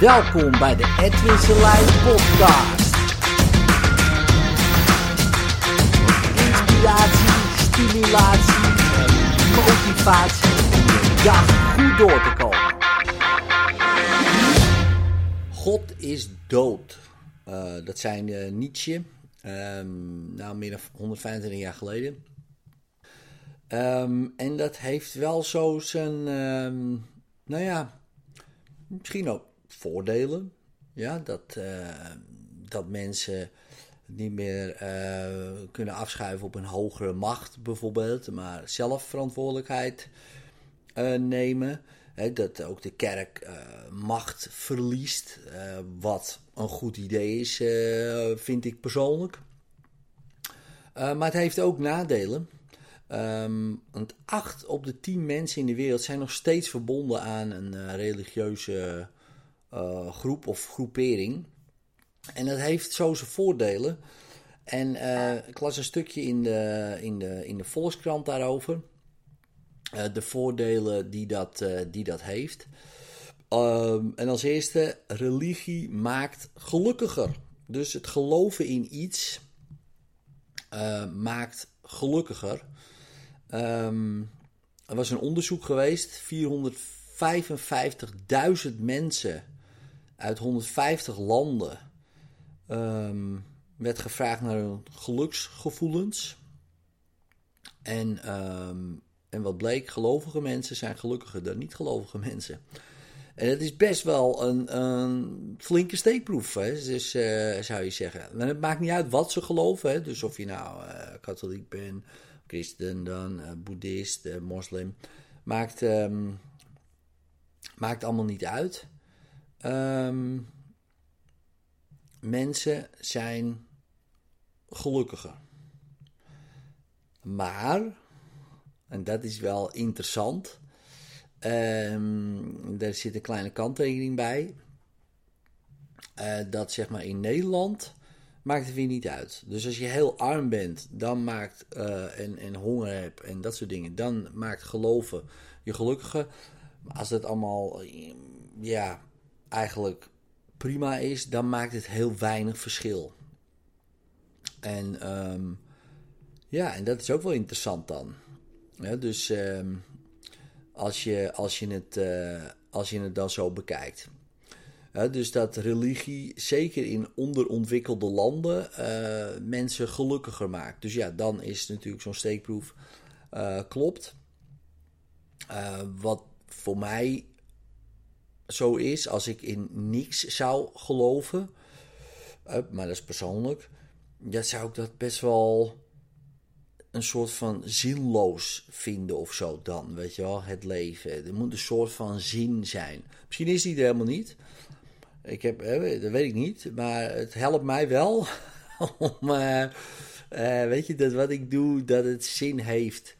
Welkom bij de Edwin Selijn podcast. Inspiratie, stimulatie en motivatie dag goed door te komen. God is dood. Uh, dat zijn uh, Nietzsche, um, nou meer dan 125 jaar geleden. Um, en dat heeft wel zo zijn, um, nou ja, misschien ook voordelen. Ja, dat, uh, dat mensen niet meer uh, kunnen afschuiven op een hogere macht bijvoorbeeld, maar zelf verantwoordelijkheid uh, nemen. Dat ook de kerk macht verliest, wat een goed idee is, vind ik persoonlijk. maar het heeft ook nadelen. Um, want acht op de tien mensen in de wereld zijn nog steeds verbonden aan een religieuze uh, groep of groepering. En dat heeft zo zijn voordelen. En uh, ik las een stukje in de, in de, in de Volkskrant daarover. Uh, de voordelen die dat, die dat heeft. Um, en als eerste, religie maakt gelukkiger. Dus het geloven in iets maakt gelukkiger. Um, er was een onderzoek geweest, 455.000 mensen uit 150 landen um, werd gevraagd naar hun geluksgevoelens. En, um, en wat bleek, gelovige mensen zijn gelukkiger dan niet-gelovige mensen. En het is best wel een, een flinke steekproef, hè? Dus, uh, zou je zeggen. En het maakt niet uit wat ze geloven. Hè? Dus of je nou uh, katholiek bent, christen dan, uh, boeddhist, moslim. Maakt, um, maakt allemaal niet uit. Um, mensen zijn gelukkiger. Maar, en dat is wel interessant, um, daar zit een kleine kanttekening bij. Uh, dat zeg maar in Nederland maakt het weer niet uit. Dus als je heel arm bent, dan maakt uh, en, en honger hebt en dat soort dingen, dan maakt geloven je gelukkiger. Maar als het allemaal ja, eigenlijk prima is, dan maakt het heel weinig verschil. En um, ja, en dat is ook wel interessant dan. Dus um, als, je, als, je het, uh, als je het dan zo bekijkt. Dus dat religie zeker in onderontwikkelde landen uh, mensen gelukkiger maakt. Dus ja, dan is natuurlijk zo'n steekproef uh, klopt. wat voor mij zo is, als ik in niks zou geloven, uh, maar dat is persoonlijk, ja, zou ik dat best wel een soort van zinloos vinden of zo dan, weet je wel, het leven. Er moet een soort van zin zijn. Misschien is die er helemaal niet. Ik heb, dat weet ik niet, maar het helpt mij wel om, uh, weet je, dat wat ik doe, dat het zin heeft.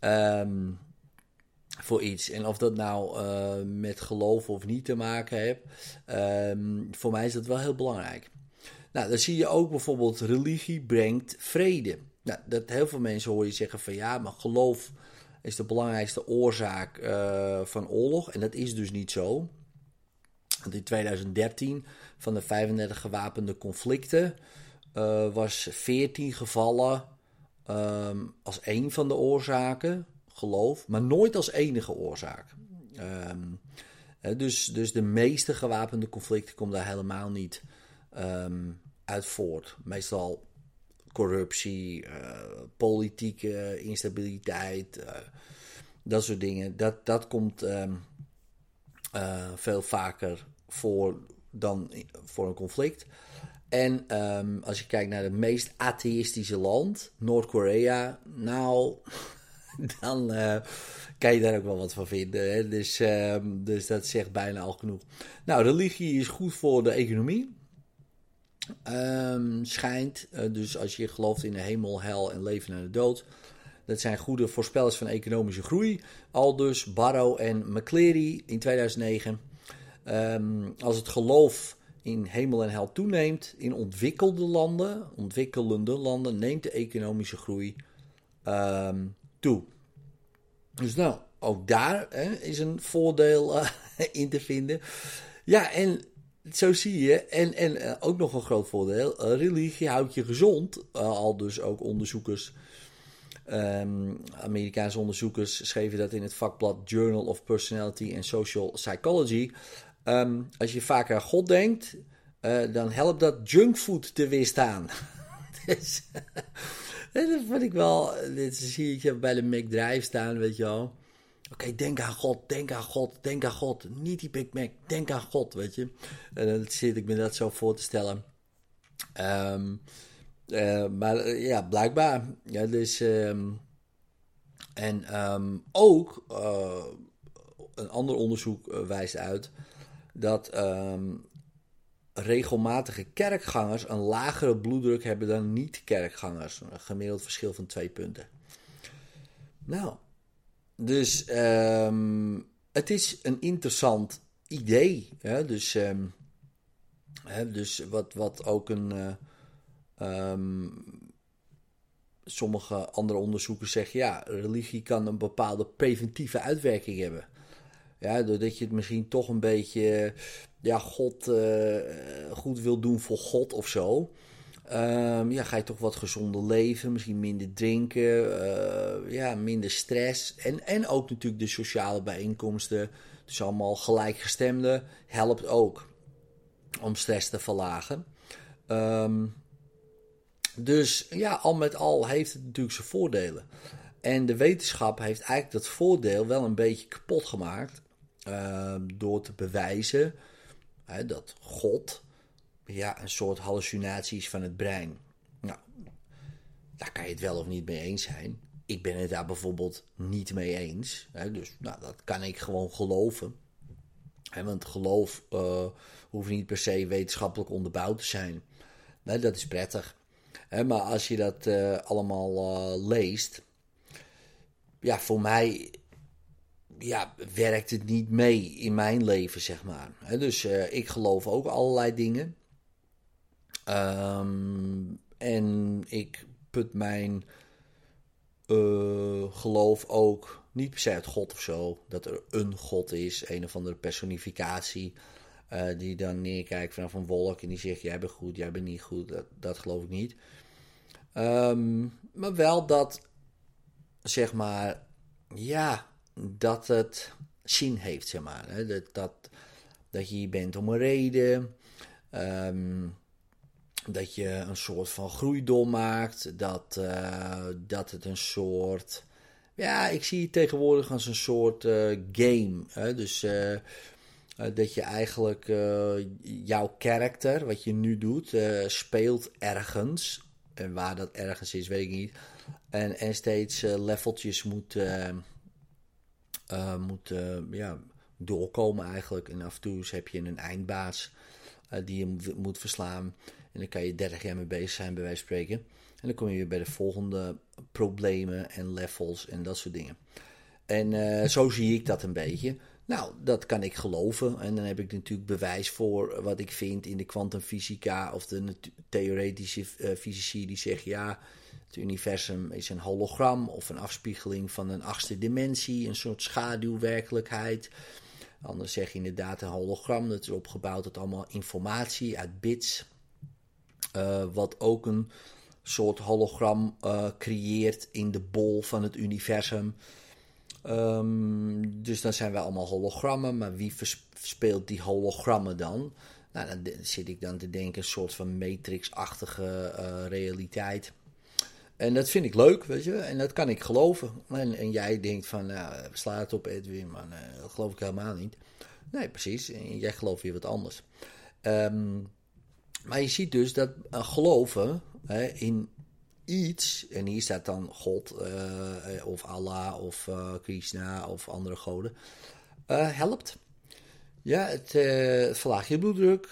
Um, voor iets. En of dat nou uh, met geloof of niet te maken heeft, um, voor mij is dat wel heel belangrijk. Nou, dan zie je ook bijvoorbeeld religie brengt vrede. Nou, dat heel veel mensen hoor je zeggen van ja, maar geloof is de belangrijkste oorzaak uh, van oorlog. En dat is dus niet zo. Want in 2013 van de 35 gewapende conflicten uh, was 14 gevallen um, als een van de oorzaken geloof, maar nooit als enige oorzaak. Um, dus, dus de meeste gewapende conflicten komen daar helemaal niet um, uit voort. Meestal corruptie, uh, politieke instabiliteit, uh, dat soort dingen. Dat, dat komt um, uh, veel vaker voor dan voor een conflict. En als je kijkt naar het meest atheïstische land, Noord-Korea, nou, dan uh, kan je daar ook wel wat van vinden. Dus, uh, dus dat zegt bijna al genoeg. Nou, religie is goed voor de economie. Um, schijnt, uh, dus als je gelooft in de hemel, hel en leven na de dood. Dat zijn goede voorspellers van economische groei. Aldus, Barrow en McCleary in 2009. Um, ehm, als het geloof in hemel en hel toeneemt in ontwikkelde landen, ontwikkelende landen, neemt de economische groei Dus nou, ook daar hè, is een voordeel uh, in te vinden. Ja, en zo zie je, en, en uh, ook nog een groot voordeel, uh, religie houdt je gezond. Al dus ook onderzoekers, um, Amerikaanse onderzoekers schreven dat in het vakblad Journal of Personality and Social Psychology. Um, als je vaker aan God denkt, dan helpt dat junkfood te weerstaan. dus, dat vond ik wel, dit zie je bij de McDrive staan, weet je wel. Oké, denk aan God, denk aan God, denk aan God. Niet die Big Mac, denk aan God, weet je. En dan zit ik me dat zo voor te stellen. Um, uh, maar uh, ja, blijkbaar. Ja, dus, um, en um, ook uh, een ander onderzoek wijst uit dat regelmatige kerkgangers een lagere bloeddruk hebben dan niet-kerkgangers. Een gemiddeld verschil van twee punten. Nou, dus um, het is een interessant idee. Hè? Dus, um, hè, dus wat, wat ook een. Uh, um, sommige andere onderzoekers zeggen: ja, religie kan een bepaalde preventieve uitwerking hebben. Ja, doordat je het misschien toch een beetje. Ja, God uh, goed wil doen voor God of zo. Um, ja, ga je toch wat gezonder leven, misschien minder drinken, uh, ja, minder stress. En, en ook natuurlijk de sociale bijeenkomsten, dus allemaal gelijkgestemden, helpt ook om stress te verlagen. Um, dus ja, al met al heeft het natuurlijk zijn voordelen. En de wetenschap heeft eigenlijk dat voordeel wel een beetje kapot gemaakt uh, door te bewijzen hè, dat God ja, een soort hallucinaties van het brein. Nou, daar kan je het wel of niet mee eens zijn. Ik ben het daar bijvoorbeeld niet mee eens. Hè, dus nou, dat kan ik gewoon geloven. Hè, want geloof uh, hoeft niet per se wetenschappelijk onderbouwd te zijn. Dat is prettig. Maar als je dat uh, allemaal uh, leest, ja, voor mij ja, werkt het niet mee in mijn leven, zeg maar. dus ik geloof ook allerlei dingen. Um, en ik put mijn uh, geloof ook niet per se uit God of zo. Dat er een God is, een of andere personificatie. Uh, die dan neerkijkt vanaf een wolk en die zegt: Jij bent goed, jij bent niet goed. Dat, dat geloof ik niet. Um, maar wel dat, zeg maar, ja, dat het zin heeft, zeg maar. Hè? Dat, dat, dat je hier bent om een reden. Um, dat je een soort van groei doormaakt. Dat, uh, dat het een soort. Ja, ik zie het tegenwoordig als een soort uh, game. Hè? Dus uh, dat je eigenlijk jouw karakter, wat je nu doet, speelt ergens. En waar dat ergens is, weet ik niet. En, en steeds leveltjes moet, moet ja, doorkomen eigenlijk. En af en toe heb je een eindbaas die je moet verslaan. En dan kan je 30 jaar mee bezig zijn, bij wijze van spreken. En dan kom je weer bij de volgende problemen en levels en dat soort dingen. En uh, zo zie ik dat een beetje. Nou, dat kan ik geloven. En dan heb ik natuurlijk bewijs voor wat ik vind in de kwantumfysica of de theoretische uh, fysici die zeggen ja, het universum is een hologram of een afspiegeling van een achtste dimensie, een soort schaduwwerkelijkheid. Anders zeg je inderdaad een hologram, dat is opgebouwd uit allemaal informatie, uit bits. Uh, wat ook een soort hologram uh, creëert in de bol van het universum. Um, dus dan zijn we allemaal hologrammen, maar wie verspeelt die hologrammen dan? Nou, dan zit ik dan te denken, een soort van matrix-achtige uh, realiteit. En dat vind ik leuk, weet je, en dat kan ik geloven. En, jij denkt van, nou, sla het op Edwin, maar dat geloof ik helemaal niet. Nee, precies, en jij gelooft weer wat anders. Um, maar je ziet dus dat uh, geloven hè, in iets, en hier staat dan God uh, of Allah of Krishna of andere goden, helpt. Ja, het, het verlaagt je bloeddruk,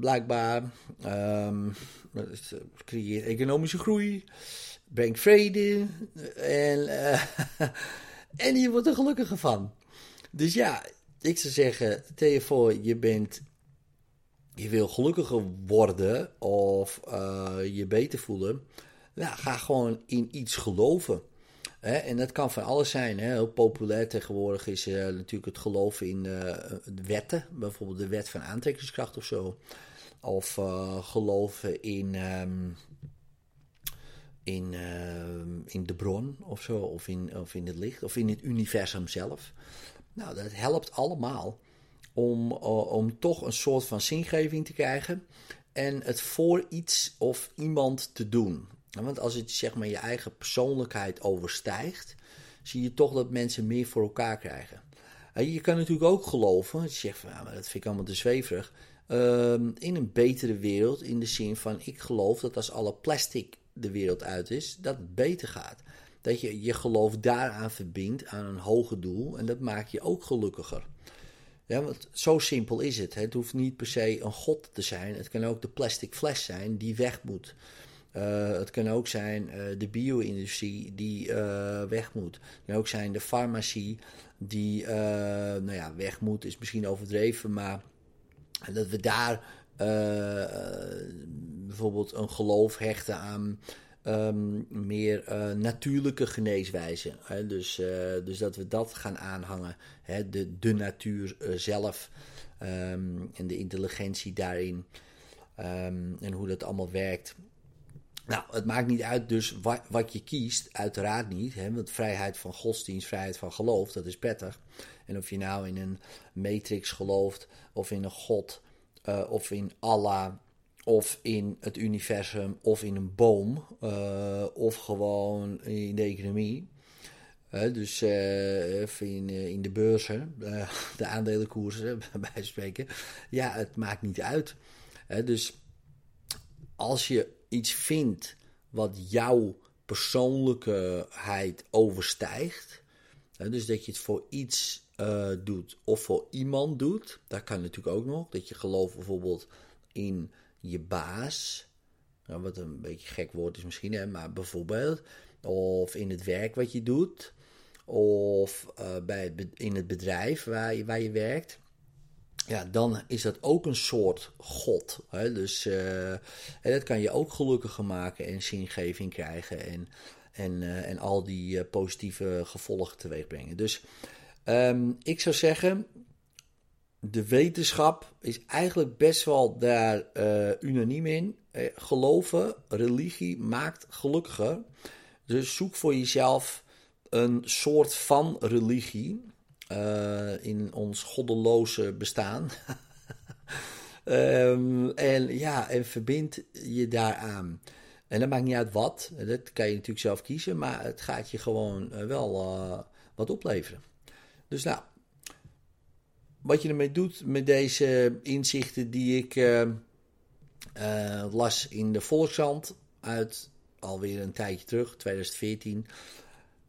blijkbaar. Um, het creëert economische groei, brengt vrede en, en je wordt er gelukkiger van. Dus ja, ik zou zeggen, stel je voor, je bent je wil gelukkiger worden of uh, je beter voelen, ja, ga gewoon in iets geloven. Hè? En dat kan van alles zijn. Hè? Heel populair tegenwoordig is uh, natuurlijk het geloof in uh, wetten. Bijvoorbeeld de wet van aantrekkingskracht of zo. Of uh, geloven in, um, in, in de bron of zo. Of in, of in het licht. Of in het universum zelf. Nou, dat helpt allemaal om, om toch een soort van zingeving te krijgen. En het voor iets of iemand te doen. Want als het zeg maar je eigen persoonlijkheid overstijgt, zie je toch dat mensen meer voor elkaar krijgen. Je kan natuurlijk ook geloven, je zegt maar dat vind ik allemaal te zweverig, ehm, in een betere wereld in de zin van ik geloof dat als alle plastic de wereld uit is, dat het beter gaat. Dat je je geloof daaraan verbindt, aan een hoger doel en dat maakt je ook gelukkiger. Ja, want zo simpel is het. Het hoeft niet per se een god te zijn. Het kan ook de plastic fles zijn die weg moet. Uh, het kan ook zijn uh, de bio-industrie die uh, weg moet. Het kan ook zijn de farmacie die nou ja, weg moet, is misschien overdreven, maar dat we daar bijvoorbeeld een geloof hechten aan um, meer natuurlijke geneeswijzen. Hè? Dus, dus dat we dat gaan aanhangen, hè? De, de natuur zelf um, en de intelligentie daarin um, en hoe dat allemaal werkt. Nou, het maakt niet uit dus wat, wat je kiest, uiteraard niet. Hè, want vrijheid van godsdienst, vrijheid van geloof, dat is prettig. En of je nou in een matrix gelooft, of in een god, uh, of in Allah, of in het universum, of in een boom, uh, of gewoon in de economie. Uh, dus in, in de beurzen, de aandelenkoersen, bij spreken. Ja, het maakt niet uit. dus als je iets vindt wat jouw persoonlijkheid overstijgt. dus dat je het voor iets uh, doet of voor iemand doet. Dat kan natuurlijk ook nog. Dat je gelooft bijvoorbeeld in je baas. Nou, wat een beetje gek woord is misschien, hè, maar bijvoorbeeld. Of in het werk wat je doet. Of uh, bij in het bedrijf waar je, waar je werkt ja, dan is dat ook een soort God. Hè? Dus uh, en dat kan je ook gelukkiger maken en zingeving krijgen en, en, uh, en al die uh, positieve gevolgen teweeg brengen. Dus um, ik zou zeggen, de wetenschap is eigenlijk best wel daar unaniem in. geloven, religie maakt gelukkiger. Dus zoek voor jezelf een soort van religie uh, in ons goddeloze bestaan. um, en ja, en verbind je daaraan. En dat maakt niet uit wat, dat kan je natuurlijk zelf kiezen, maar het gaat je gewoon uh, wel uh, wat opleveren. Dus nou, wat je ermee doet met deze inzichten die ik las in de Volkshand uit alweer een tijdje terug, 2014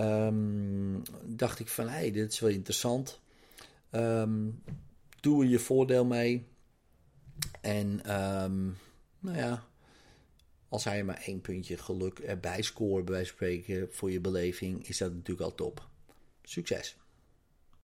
um, dacht ik van, hé, hey, dit is wel interessant. Um, doe er je voordeel mee. En um, nou ja, als hij maar één puntje geluk erbij scoren, bij spreken, voor je beleving, is dat natuurlijk al top. Succes!